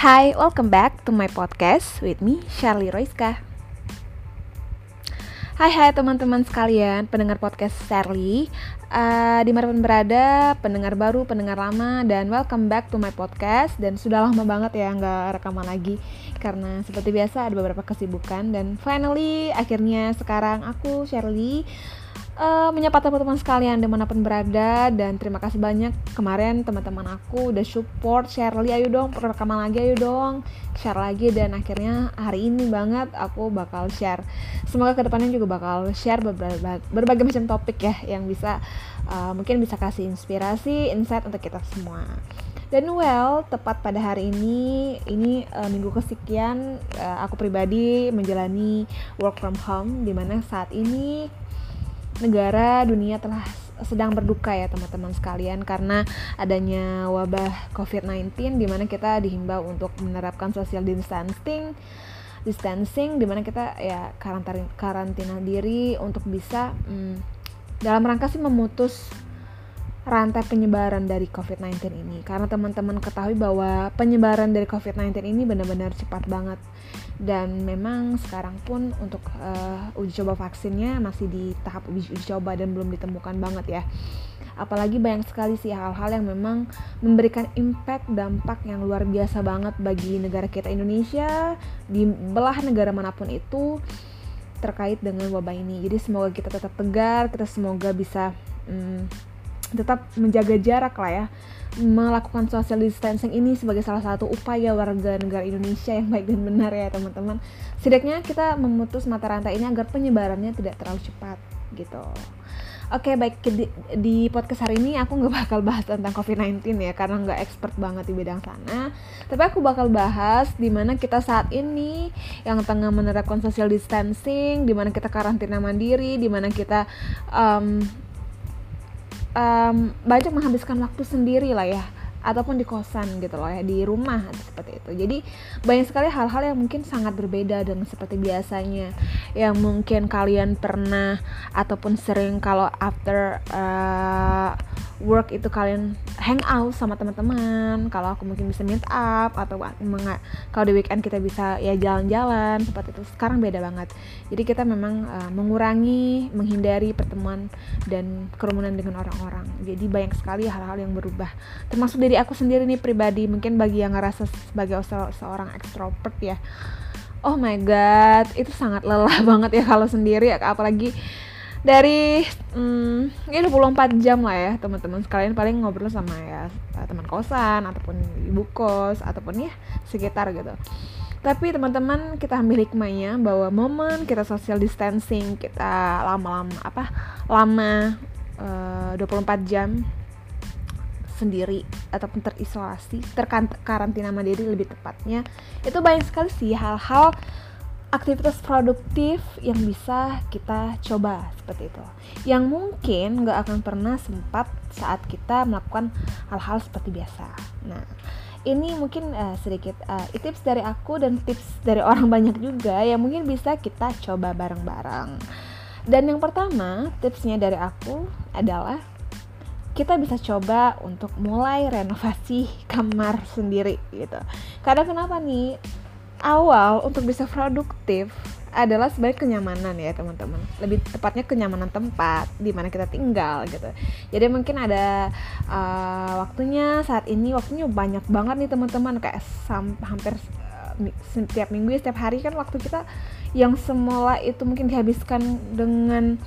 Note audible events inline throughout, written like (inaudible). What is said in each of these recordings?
Hi, welcome back to my podcast with me, Charlie Roiska. Hai hai teman-teman sekalian, pendengar podcast Charlie uh, Di mana pun berada, pendengar baru, pendengar lama Dan welcome back to my podcast. Dan sudah lama banget ya nggak rekaman lagi Karena seperti biasa ada beberapa kesibukan. Dan finally, akhirnya sekarang aku, Shirley uh, menyapa teman-teman sekalian di mana pun berada dan terima kasih banyak. Kemarin teman-teman aku udah support Shirley ayo dong rekaman lagi ayo dong share lagi dan akhirnya hari ini banget aku bakal share. Semoga ke depannya juga bakal share berbagai, berbagai macam topik ya yang bisa uh, mungkin bisa kasih inspirasi insight untuk kita semua. Dan well, tepat pada hari ini, ini uh, minggu kesekian uh, aku pribadi menjalani work from home di mana saat ini negara dunia telah sedang berduka ya teman-teman sekalian karena adanya wabah COVID-19 di mana kita dihimbau untuk menerapkan social distancing distancing di mana kita ya karantina karantina diri untuk bisa hmm, dalam rangka sih memutus rantai penyebaran dari COVID-19 ini. Karena teman-teman ketahui bahwa penyebaran dari COVID-19 ini benar-benar cepat banget dan memang sekarang pun untuk uh, uji coba vaksinnya masih di tahap uji, uji coba dan belum ditemukan banget ya. Apalagi banyak sekali sih hal-hal yang memang memberikan impact dampak yang luar biasa banget bagi negara kita Indonesia di belah negara mana pun itu terkait dengan wabah ini. Jadi semoga kita tetap tegar kita semoga bisa hmm, tetap menjaga jarak lah ya melakukan social distancing ini sebagai salah satu upaya warga negara Indonesia yang baik dan benar ya teman-teman. Setidaknya kita memutus mata rantai ini agar penyebarannya tidak terlalu cepat gitu. Oke baik. Di, di podcast hari ini aku nggak bakal bahas tentang COVID-19 ya karena nggak expert banget di bidang sana. Tapi aku bakal bahas di mana kita saat ini yang tengah menerapkan social distancing, di mana kita karantina mandiri, di mana kita um, um, banyak menghabiskan waktu sendiri lah ya ataupun di kosan gitu loh ya di rumah seperti itu. Jadi banyak sekali hal-hal yang mungkin sangat berbeda dengan seperti biasanya yang mungkin kalian pernah ataupun sering kalau after uh, work itu kalian hang out sama teman-teman. Kalau aku mungkin bisa meet up atau kalau di weekend kita bisa ya jalan-jalan seperti itu sekarang beda banget. Jadi kita memang uh, mengurangi menghindari pertemuan dan kerumunan dengan orang-orang. Jadi banyak sekali hal-hal yang berubah. Termasuk dari aku sendiri nih pribadi. Mungkin bagi yang ngerasa sebagai seorang ekstrovert ya. Oh my god itu sangat lelah (laughs) banget ya kalau sendiri. Apalagi dari hmm, ya 24 jam lah ya teman-teman. Sekalian paling ngobrol sama ya teman kosan ataupun ibu kos ataupun ya sekitar gitu. Tapi teman-teman kita ambil hikmahnya bahwa momen kita social distancing kita lama-lama apa lama uh, 24 jam sendiri ataupun terisolasi terkarantina mandiri lebih tepatnya itu banyak sekali sih hal-hal aktivitas produktif yang bisa kita coba seperti itu. Yang mungkin nggak akan pernah sempat saat kita melakukan hal-hal seperti biasa. Nah ini mungkin uh, sedikit uh, tips dari aku dan tips dari (laughs) orang banyak juga yang mungkin bisa kita coba bareng-bareng. Dan yang pertama tipsnya dari aku adalah kita bisa coba untuk mulai renovasi kamar sendiri gitu. Karena kenapa nih awal untuk bisa produktif adalah sebagai kenyamanan ya teman-teman. Lebih tepatnya kenyamanan tempat di mana kita tinggal gitu. Jadi mungkin ada uh, waktunya saat ini waktunya banyak banget nih teman-teman. Kayak sam hampir uh, setiap minggu setiap hari kan waktu kita yang semula itu mungkin dihabiskan dengan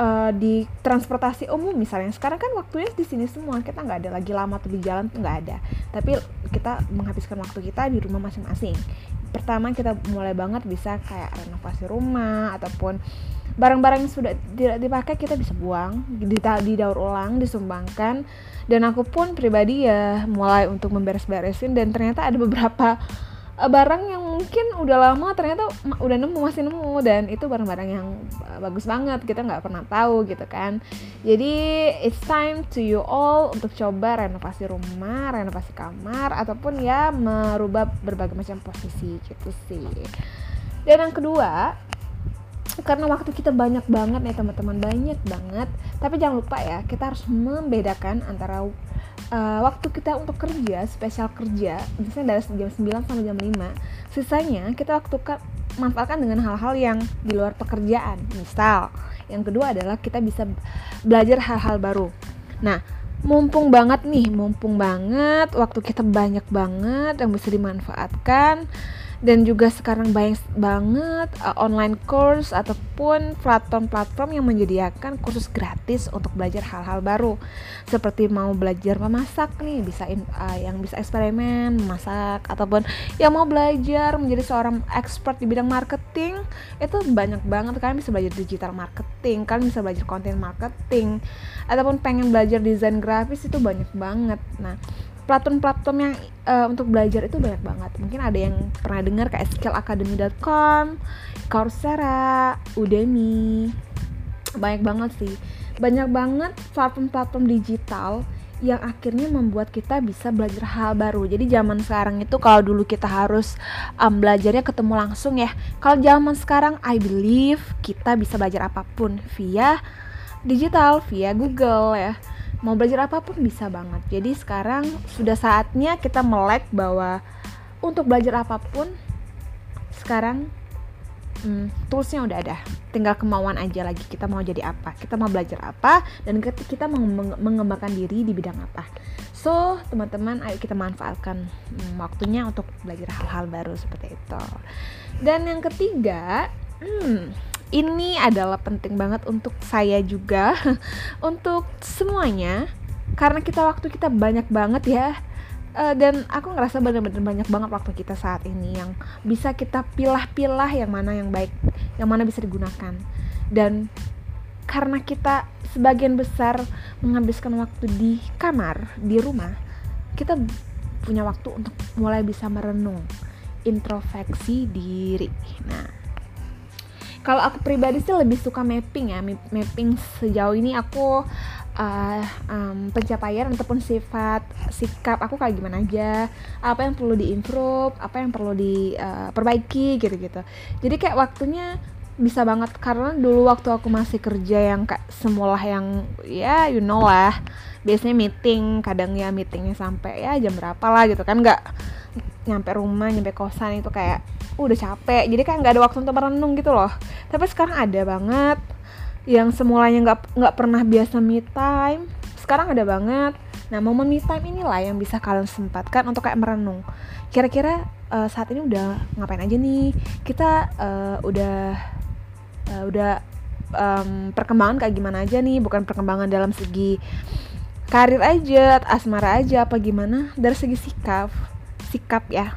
uh, di transportasi umum misalnya. Sekarang kan waktunya di sini semua. Kita nggak ada lagi lama tuh di jalan tuh nggak ada. Tapi kita menghabiskan waktu kita di rumah masing-masing pertama kita mulai banget bisa kayak renovasi rumah ataupun barang-barang yang sudah tidak dipakai kita bisa buang didaur ulang disumbangkan. Dan aku pun pribadi ya mulai untuk memberes-beresin dan ternyata ada beberapa barang yang mungkin udah lama ternyata udah nemu masih nemu dan itu barang-barang yang eh, bagus banget kita nggak pernah tahu gitu kan. Jadi it's time to you all untuk coba renovasi rumah renovasi kamar ataupun ya merubah berbagai macam posisi gitu sih. Dan yang kedua karena waktu kita banyak banget nih teman-teman banyak banget tapi jangan lupa ya kita harus membedakan antara uh, waktu kita untuk kerja spesial kerja misalnya dari jam 9 sampai jam 5 sisanya kita waktu manfaatkan dengan hal-hal yang di luar pekerjaan. Misal yang kedua adalah kita bisa belajar hal-hal baru. Nah mumpung banget nih mumpung banget waktu kita banyak banget yang bisa dimanfaatkan dan juga sekarang banyak banget uh, online course ataupun platform-platform yang menyediakan kursus gratis untuk belajar hal-hal baru. Seperti mau belajar memasak nih bisa in, uh, yang bisa eksperimen memasak ataupun yang mau belajar menjadi seorang expert di bidang marketing itu banyak banget. Kalian bisa belajar digital marketing kalian bisa belajar konten marketing ataupun pengen belajar desain grafis itu banyak banget. Nah platform-platform yang uh, untuk belajar itu banyak banget. Mungkin ada yang pernah dengar kayak skillacademy.com, Coursera, Udemy. Banyak banget sih. Banyak banget platform-platform digital yang akhirnya membuat kita bisa belajar hal baru. Jadi zaman sekarang itu kalau dulu kita harus um, belajarnya ketemu langsung ya. Kalau zaman sekarang I believe kita bisa belajar apa pun via digital, via Google ya mau belajar apa pun bisa banget. Jadi sekarang sudah saatnya kita melek bahwa untuk belajar apa pun sekarang hmm, toolsnya udah ada. Tinggal kemauan aja lagi kita mau jadi apa. Kita mau belajar apa dan kita mengembangkan diri di bidang apa. So teman-teman ayo kita manfaatkan hmm, waktunya untuk belajar hal-hal baru seperti itu. Dan yang ketiga hmm, ini adalah penting banget untuk saya juga (laughs) untuk semuanya. Karena kita waktu kita banyak banget ya uh, dan aku ngerasa bener-bener banyak banget waktu kita saat ini yang bisa kita pilah-pilah yang mana yang baik yang mana bisa digunakan. Dan karena kita sebagian besar menghabiskan waktu di kamar di rumah kita punya waktu untuk mulai bisa merenung introspeksi diri. Nah kalau aku pribadi sih lebih suka mapping ya. Mapping sejauh ini aku uh, um, pencapaian ataupun sifat sikap aku kayak gimana aja. Apa yang perlu diimprove apa yang perlu diperbaiki uh, gitu-gitu. Jadi kayak waktunya bisa banget. Karena dulu waktu aku masih kerja yang kayak semula yang ya you know lah. Biasanya meeting kadang ya meetingnya sampai ya jam berapa lah gitu kan. Nggak nyampe rumah nyampe kosan itu kayak udah capek. Jadi kayak nggak ada waktu untuk merenung gitu loh. Tapi sekarang ada banget yang semulanya nggak nggak pernah biasa me time. Sekarang ada banget. Nah momen me time inilah yang bisa kalian sempatkan untuk kayak merenung. Kira-kira uh, saat ini udah ngapain aja nih? Kita uh, udah uh, udah um, perkembangan kayak gimana aja nih? Bukan perkembangan dalam segi karir aja asmara aja apa gimana? Dari segi sikap sikap ya.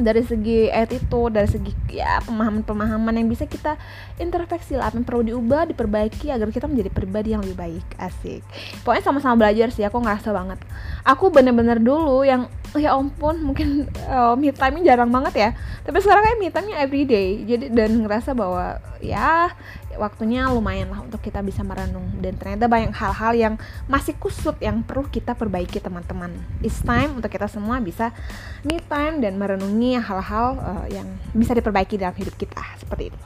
Dari segi attitude dari segi ya pemahaman-pemahaman yang bisa kita introspeksi lah apa yang perlu diubah diperbaiki agar kita menjadi pribadi yang lebih baik. Asik. Pokoknya sama-sama belajar sih aku ngerasa banget. Aku bener-bener dulu yang ya ampun mungkin uh, me time jarang banget ya. Tapi sekarang kayak me time-nya everyday. Jadi dan ngerasa bahwa ya waktunya lumayan lah untuk kita bisa merenung. Dan ternyata banyak hal-hal yang masih kusut yang perlu kita perbaiki teman-teman. It's time untuk kita semua bisa me time dan merenungi hal-hal uh, yang bisa diperbaiki dalam hidup kita. Seperti itu.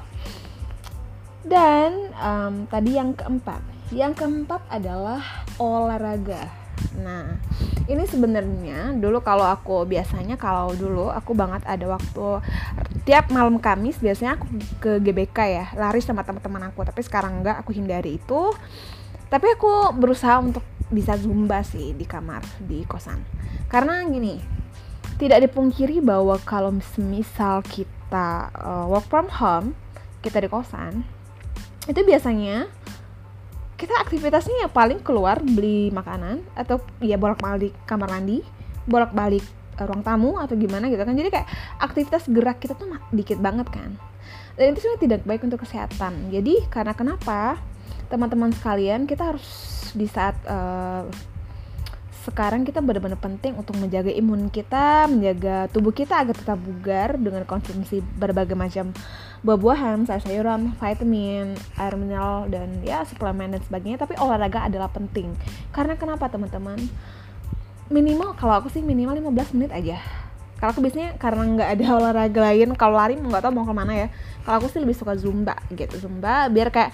Dan um, tadi yang keempat. Yang keempat adalah olahraga. Nah, ini sebenarnya dulu kalau aku biasanya kalau dulu aku banget ada waktu tiap malam Kamis biasanya aku ke GBK ya, lari sama teman-teman aku. Tapi sekarang enggak, aku hindari itu. Tapi aku berusaha untuk bisa zumba sih di kamar di kosan. Karena gini, tidak dipungkiri bahwa kalau misal kita uh, work from home, kita di kosan, itu biasanya kita aktivitasnya ya paling keluar beli makanan atau ya bolak-balik kamar mandi, bolak-balik ruang tamu atau gimana gitu kan. Jadi kayak aktivitas gerak kita tuh dikit banget kan. Dan itu sebenarnya tidak baik untuk kesehatan. Jadi karena kenapa? Teman-teman sekalian, kita harus di saat uh, sekarang kita benar-benar penting untuk menjaga imun kita, menjaga tubuh kita agar tetap bugar dengan konsumsi berbagai macam buah-buahan, sayur-sayuran, vitamin, air mineral dan ya suplemen dan sebagainya. Tapi olahraga adalah penting. Karena kenapa teman-teman? Minimal kalau aku sih minimal 15 menit aja. kalau aku biasanya karena nggak ada (laughs) olahraga lain kalau lari nggak tahu mau ke mana ya kalau aku sih lebih suka zumba gitu zumba biar kayak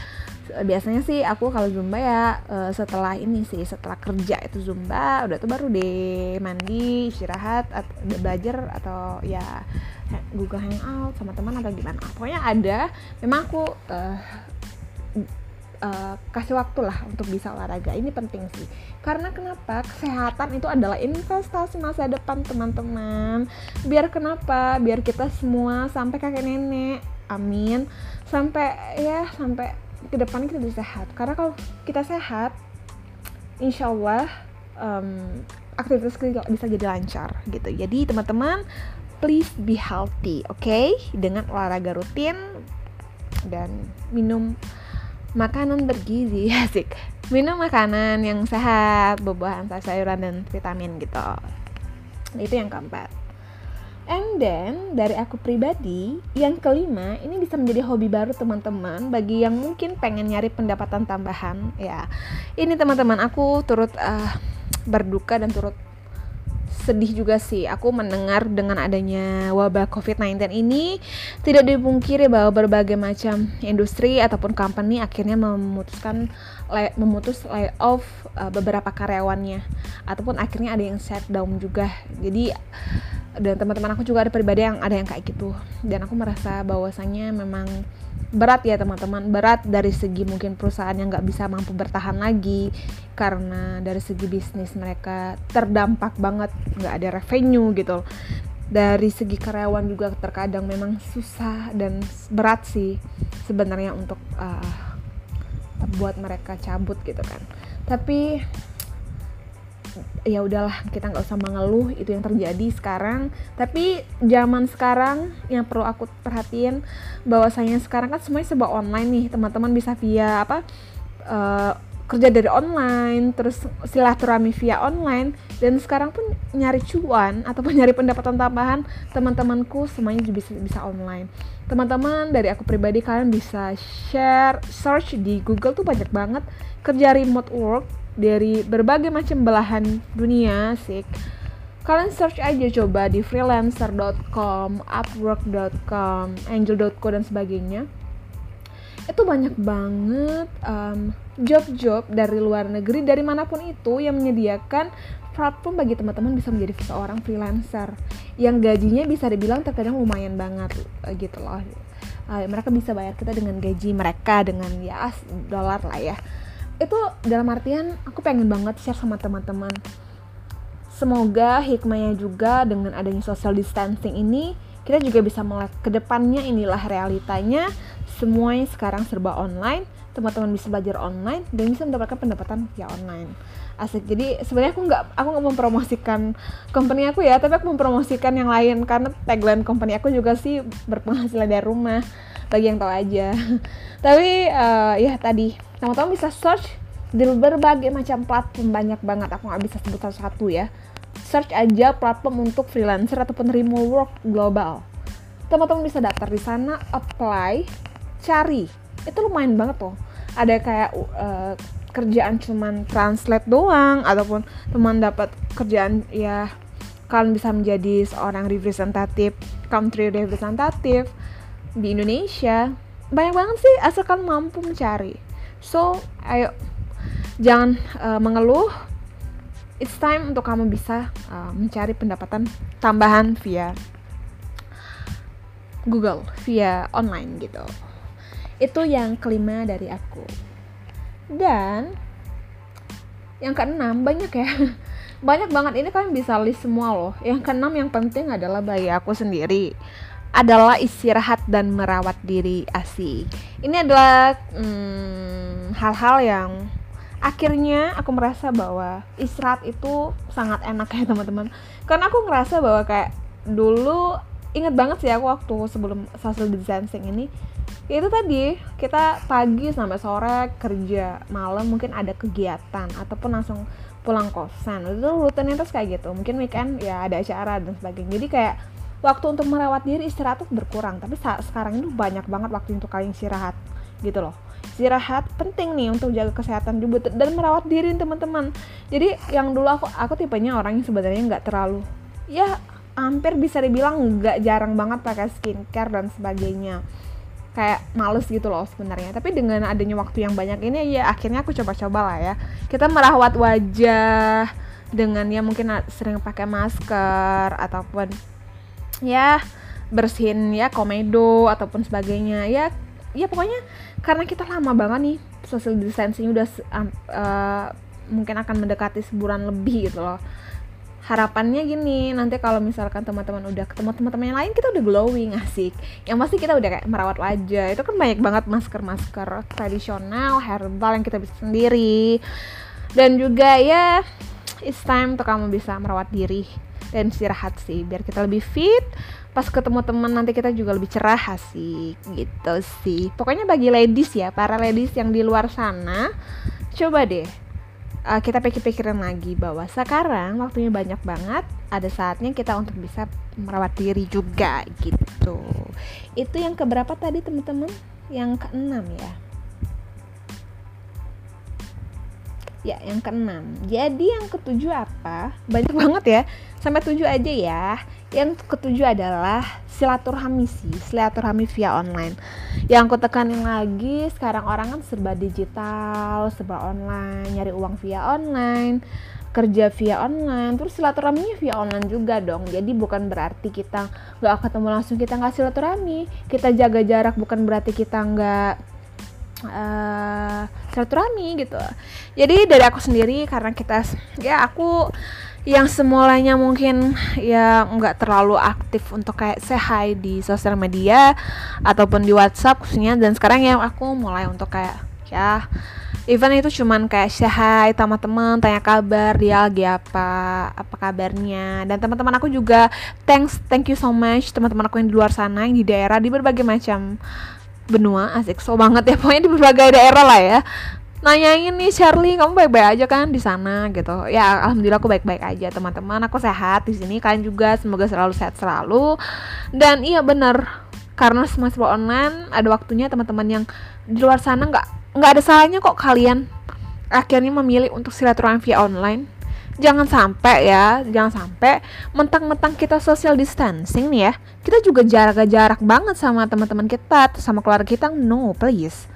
biasanya sih aku kalau zumba ya uh, setelah ini sih setelah kerja itu zumba udah tuh baru deh mandi istirahat belajar atau ya Google Hangout sama teman atau gimana pokoknya ada memang aku uh, uh, kasih waktu lah untuk bisa olahraga. Ini penting sih. Karena kenapa? Kesehatan itu adalah investasi masa depan teman-teman. Biar kenapa? Biar kita semua sampai kakek nenek. Amin. Sampai ya sampai ke depan kita bisa sehat. Karena kalau kita sehat insya Allah um, aktivitas kita bisa jadi lancar gitu. Jadi teman-teman please be healthy oke? Okay? dengan olahraga rutin dan minum makanan bergizi (laughs) asik. Minum makanan yang sehat buah-buahan sayuran dan vitamin gitu. Itu yang keempat. And then dari aku pribadi, yang kelima ini bisa menjadi hobi baru teman-teman bagi yang mungkin pengen nyari pendapatan tambahan ya. Ini teman-teman aku turut uh, berduka dan turut sedih juga sih. Aku mendengar dengan adanya wabah COVID-19 ini tidak dipungkiri bahwa berbagai macam industri ataupun company akhirnya memutuskan lay, memutus layoff uh, beberapa karyawannya. Ataupun akhirnya ada yang shutdown juga. Jadi dan teman-teman aku juga ada pribadi yang ada yang kayak gitu. Dan aku merasa bahwasanya memang berat ya teman-teman. Berat dari segi mungkin perusahaan yang nggak bisa mampu bertahan lagi karena dari segi bisnis mereka terdampak banget nggak ada revenue gitu. Dari segi karyawan juga terkadang memang susah dan berat sih sebenarnya untuk uh, buat mereka cabut gitu kan. Tapi ya udahlah kita nggak usah mengeluh itu yang terjadi sekarang. Tapi zaman sekarang yang perlu aku perhatiin bahwasanya sekarang kan semuanya serba online nih. Teman-teman bisa via apa uh, kerja dari online terus silaturahmi via online. Dan sekarang pun nyari cuan (laughs) ataupun nyari pendapatan tambahan teman-temanku semuanya juga bisa bisa online. Teman-teman dari aku pribadi kalian bisa share search di Google tuh banyak banget. Kerja remote work dari berbagai macam belahan dunia sih kalian search aja coba di freelancer.com, upwork.com, angel.co dan sebagainya. Itu banyak banget job-job um, dari luar negeri dari mana pun itu yang menyediakan platform bagi teman-teman bisa menjadi seorang freelancer. Yang gajinya bisa dibilang terkadang lumayan banget uh, gitu loh. Uh, mereka bisa bayar kita dengan gaji mereka dengan ya dolar lah ya itu dalam artian aku pengen banget share sama teman-teman. Semoga hikmahnya juga dengan adanya social distancing ini kita juga bisa melihat ke depannya inilah realitanya. Semuanya sekarang serba online teman-teman bisa belajar online dan bisa mendapatkan pendapatan via online. Asik. Jadi sebenarnya aku nggak aku nggak mempromosikan company aku ya tapi aku mempromosikan yang lain. Karena tagline company aku juga sih berpenghasilan dari rumah bagi yang tahu aja. (laughs) Tapi uh, ya tadi teman-teman bisa search di berbagai macam platform banyak banget. Aku nggak bisa sebut satu-satu ya. Search aja platform untuk freelancer ataupun remote work global. Teman-teman bisa daftar di sana apply cari. Itu lumayan banget tuh ada kayak uh, kerjaan cuman translate doang ataupun teman dapat kerjaan ya kalian bisa menjadi seorang representatif country representative di Indonesia banyak banget sih asalkan mampu mencari So, ayo jangan uh, mengeluh. It's time untuk kamu bisa uh, mencari pendapatan tambahan via Google, via online gitu. Itu yang kelima dari aku. Dan yang keenam banyak ya. (laughs) Banyak banget ini kalian bisa list semua loh. Yang keenam yang penting adalah bagi aku sendiri adalah istirahat dan merawat diri asik. Ini adalah hmm, hal-hal hmm, yang akhirnya aku merasa bahwa istirahat itu sangat enak ya teman-teman. Karena aku ngerasa bahwa kayak dulu inget banget sih aku waktu sebelum social distancing ini itu tadi kita pagi sampai sore kerja malam mungkin ada kegiatan ataupun langsung pulang kosan itu rutinitas kayak gitu mungkin weekend ya ada acara dan sebagainya jadi kayak waktu untuk merawat diri istirahat tuh berkurang tapi saat sekarang itu banyak banget waktu untuk kalian istirahat gitu loh. Istirahat penting nih untuk jaga kesehatan juga dan merawat diri teman-teman. Jadi yang dulu aku aku tipenya orang yang sebenarnya nggak terlalu ya hampir bisa dibilang nggak jarang banget pakai skincare dan sebagainya. Kayak males gitu loh sebenarnya. Tapi dengan adanya waktu yang banyak ini ya akhirnya aku coba-coba lah ya. Kita merawat wajah dengan ya mungkin sering pakai masker ataupun ya bersihin ya komedo ataupun sebagainya. Ya ya pokoknya karena kita lama banget nih social distancing udah uh, mungkin akan mendekati sebulan lebih gitu loh. Harapannya gini nanti kalau misalkan teman-teman udah ketemu teman-teman yang lain kita udah glowing asik. Yang pasti kita udah kayak merawat wajah. Itu kan banyak banget masker-masker tradisional herbal yang kita bisa sendiri. Dan juga ya it's time untuk kamu bisa merawat diri dan istirahat sih biar kita lebih fit. Pas ketemu teman nanti kita juga lebih cerah asik gitu sih. Pokoknya bagi ladies ya para ladies yang di luar sana coba deh uh, kita pikir-pikirin lagi bahwa sekarang waktunya banyak banget ada saatnya kita untuk bisa merawat diri juga gitu. Itu yang keberapa tadi teman-teman? Yang keenam ya ya yang keenam. Jadi yang ketujuh apa? Banyak banget ya. Sampai tujuh aja ya. Yang ketujuh adalah silaturahmi sih silaturahmi via online. Yang aku tekanin lagi sekarang orang kan serba digital serba online nyari uang via online kerja via online terus silaturahminya via online juga dong. Jadi bukan berarti kita nggak ketemu langsung kita nggak silaturahmi. Kita jaga jarak bukan berarti kita nggak uh, silaturahmi gitu. Jadi dari aku sendiri karena kita ya aku yang semulanya mungkin ya nggak terlalu aktif untuk kayak say di sosial media ataupun di WhatsApp khususnya dan sekarang ya aku mulai untuk kayak ya event itu cuman kayak say hi sama teman tanya kabar dia lagi apa apa kabarnya. Dan teman-teman aku juga thanks thank you so much teman-teman aku yang di luar sana yang di daerah di berbagai macam benua asik. So banget ya pokoknya di berbagai daerah lah ya. Nanyain nih Charlie kamu baik-baik aja kan di sana gitu. Ya alhamdulillah aku baik-baik aja teman-teman. Aku sehat di sini kalian juga semoga selalu sehat selalu. Dan iya bener. Karena semua serba online ada waktunya teman-teman yang di luar sana nggak nggak ada salahnya kok kalian akhirnya memilih untuk silaturahmi via online jangan sampai ya jangan sampai mentang-mentang kita social distancing nih ya kita juga jarak-jarak banget sama teman-teman kita sama keluarga kita no please.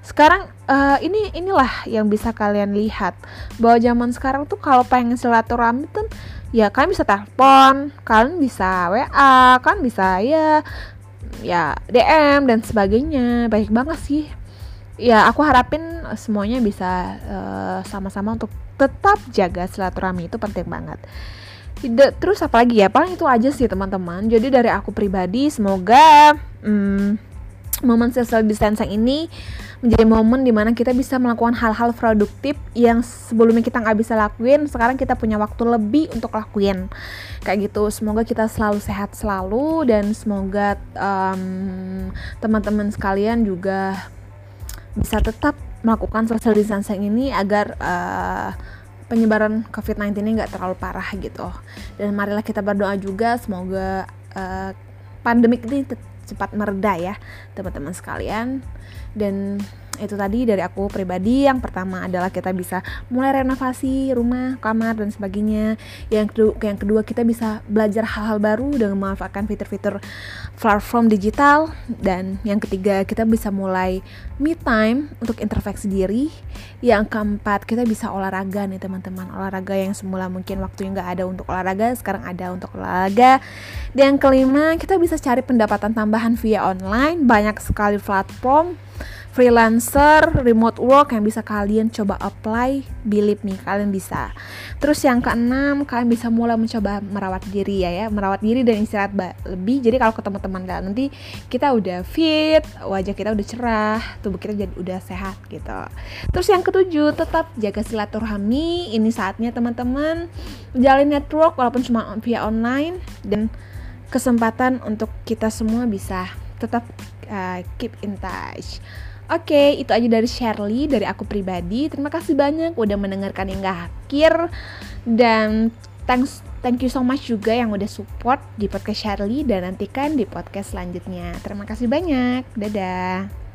Sekarang uh, ini inilah yang bisa kalian lihat bahwa zaman sekarang tuh kalau pengen silaturahmi tuh ya kalian bisa telepon kalian bisa WA kan bisa ya ya DM dan sebagainya. Baik banget sih. Ya aku harapin semuanya bisa eh, sama-sama uh, untuk tetap jaga silaturahmi itu penting banget. Tidak terus apa lagi ya? Paling itu aja sih teman-teman. Jadi dari aku pribadi semoga hmm, momen social distancing ini menjadi momen di mana kita bisa melakukan hal-hal produktif yang sebelumnya kita nggak bisa lakuin sekarang kita punya waktu lebih untuk lakuin. Kayak gitu. Semoga kita selalu sehat selalu dan semoga um, teman-teman sekalian juga bisa tetap melakukan social distancing ini agar uh, penyebaran COVID-19 ini nggak terlalu parah gitu. Dan marilah kita berdoa juga semoga uh, pandemik ini cepat mereda ya teman-teman sekalian. Dan itu tadi dari aku pribadi. Yang pertama adalah kita bisa mulai renovasi rumah kamar dan sebagainya. Yang kedua yang kedua kita bisa belajar hal-hal baru dengan memanfaatkan fitur-fitur platform digital. Dan yang ketiga kita bisa mulai me time untuk introspeksi diri. Yang keempat kita bisa olahraga nih teman-teman. Olahraga yang semula mungkin waktunya nggak ada untuk olahraga sekarang ada untuk olahraga. Dan yang kelima kita bisa cari pendapatan tambahan via online. Banyak sekali platform freelancer, remote work yang bisa kalian coba apply, believe nih kalian bisa. Terus yang keenam, kalian bisa mulai mencoba merawat diri ya ya, merawat diri dan istirahat lebih. Jadi kalau ketemu teman kalian nanti kita udah fit, wajah kita udah cerah, tubuh kita jadi udah sehat gitu. Terus yang ketujuh, tetap jaga silaturahmi. Ini saatnya teman-teman jalin network walaupun cuma via online dan kesempatan untuk kita semua bisa tetap uh, keep in touch. Oke, okay, itu aja dari Shirley, dari aku pribadi. Terima kasih banyak udah mendengarkan hingga akhir. Dan thanks, thank you so much juga yang udah support di podcast Shirley dan nantikan di podcast selanjutnya. Terima kasih banyak. Dadah.